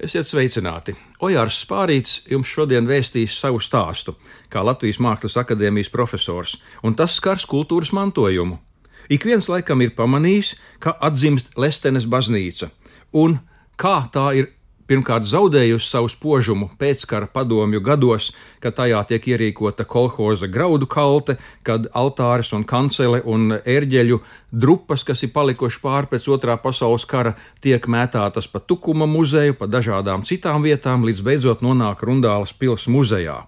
Esiet sveicināti! Ojārs Spārīts jums šodien vēstīs savu stāstu, kā Latvijas Mākslas akadēmijas profesors, un tas skars kultūras mantojumu. Ik viens laikam ir pamanījis, ka atzimst Lestenes baznīca, un kā tā ir pirmkārt zaudējusi savu spožumu pēckara padomju gados, kad tajā tiek ierīkota kolhoza graudu kalte, kad altāris un kancele un ērģeļu drupas, kas ir palikuši pāri pēc otrā pasaules kara, tiek mētātas pa Tukuma muzeju, pa dažādām citām vietām, līdz beidzot nonāk Rundālas pils muzejā.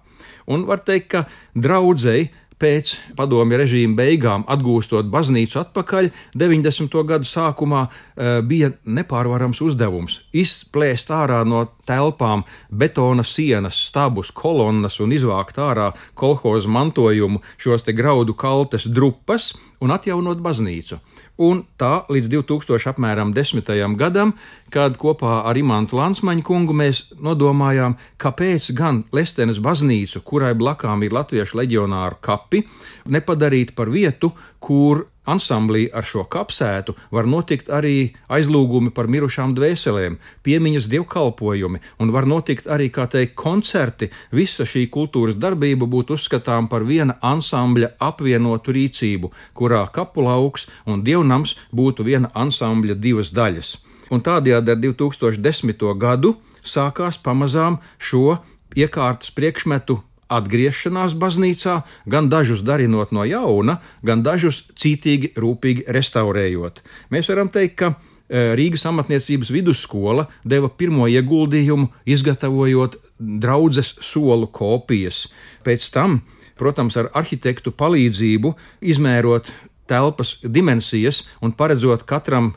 Un var teikt, ka draudzēji pēc padomju režīma beigām, atgūstot baznīcu atpakaļ, 90. gadu sākumā eh, bija nepārvarams uzdevums izplēst ārā no telpām betona sienas, stabus, kolonnas un izvākt ārā kolhozu mantojumu, šos graudu kaltes drupas un atjaunot baznīcu. Un tā līdz 2010. gadam, kad kopā ar Imantu Lansmaņu kungu mēs nodomājām, kāpēc gan Lestenes baznīcu, kurai blakām ir latviešu leģionāru kapi, nepadarīt par vietu, kur Ansamblī ar šo kapsētu var notikt arī aizlūgumi par mirušām dvēselēm, piemiņas dievkalpojumi, un var notikt arī, kā teikt, koncerti. Visa šī kultūras darbība būtu uzskatām par viena ansambļa apvienotu rīcību, kurā kapulauks un dievnams būtu viena ansambļa divas daļas. Un tādējādi ar 2010. gadu sākās pamazām šo iekārtas priekšmetu atgriešanās baznīcā, gan dažus darinot no jauna, gan dažus cītīgi, rūpīgi restaurējot. Mēs varam teikt, ka e, Rīgas amatniecības vidusskola deva pirmo ieguldījumu, izgatavojot draudzes solu kopijas. Pēc tam, protams, ar arhitektu palīdzību izmērot telpas dimensijas un paredzot katram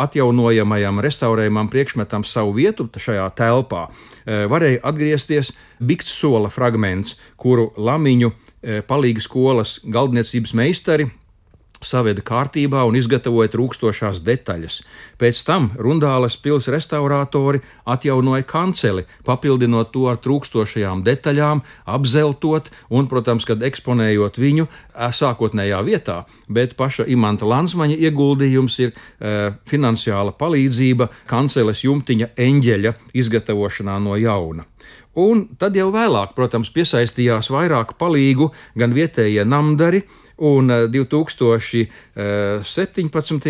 atjaunojamajam, restaurējamam priekšmetam savu vietu šajā telpā, e, varēja atgriezties Bikts sola fragments, kuru Lamiņu e, palīga skolas galdniecības meistari saveda kārtībā un izgatavoja trūkstošās detaļas. Pēc tam Rundāles pils restauratori atjaunoja kanceli, papildinot to ar trūkstošajām detaļām, apzeltot un, protams, kad eksponējot viņu sākotnējā vietā, bet paša Imanta Lansmaņa ieguldījums ir e, finansiāla palīdzība kanceles jumtiņa eņģeļa izgatavošanā no jauna. Un tad jau vēlāk, protams, piesaistījās vairāk palīgu gan vietējie namdari, un 2017.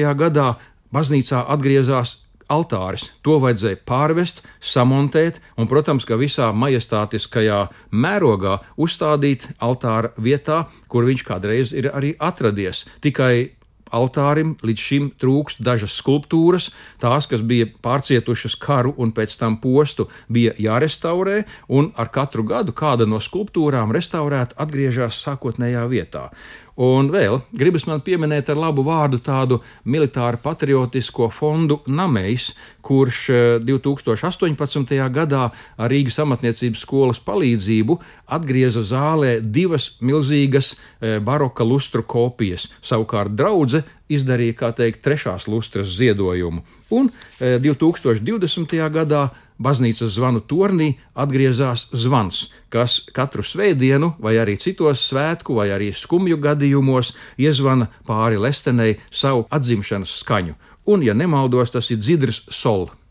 Eh, gadā baznīcā atgriezās altāris. To vajadzēja pārvest, samontēt un, protams, ka visā majestātiskajā mērogā uzstādīt altāra vietā, kur viņš kādreiz ir arī atradies. Tikai altārim līdz šim trūkst dažas skulptūras, tās, kas bija pārcietušas karu un pēc tam postu, bija jārestaurē, un ar katru gadu kāda no skulptūrām restaurēta atgriežas sākotnējā vietā. Un vēl gribas man pieminēt ar labu vārdu tādu militāru patriotisko fondu Namejs, kurš 2018. Eh, gadā ar Rīgas amatniecības skolas palīdzību atgrieza zālē divas milzīgas eh, baroka lustru kopijas. Savukārt draudzene izdarīja, kā teikt, trešās lustras ziedojumu. Un 2020. Eh, gadā baznīcas zvanu tornī atgriezās zvans, kas katru svētdienu, vai arī citos svētku, vai arī skumju gadījumos iezvana pāri lestenei savu atzimšanas skaņu. Un, ja nemaldos, tas ir dzidrs solis.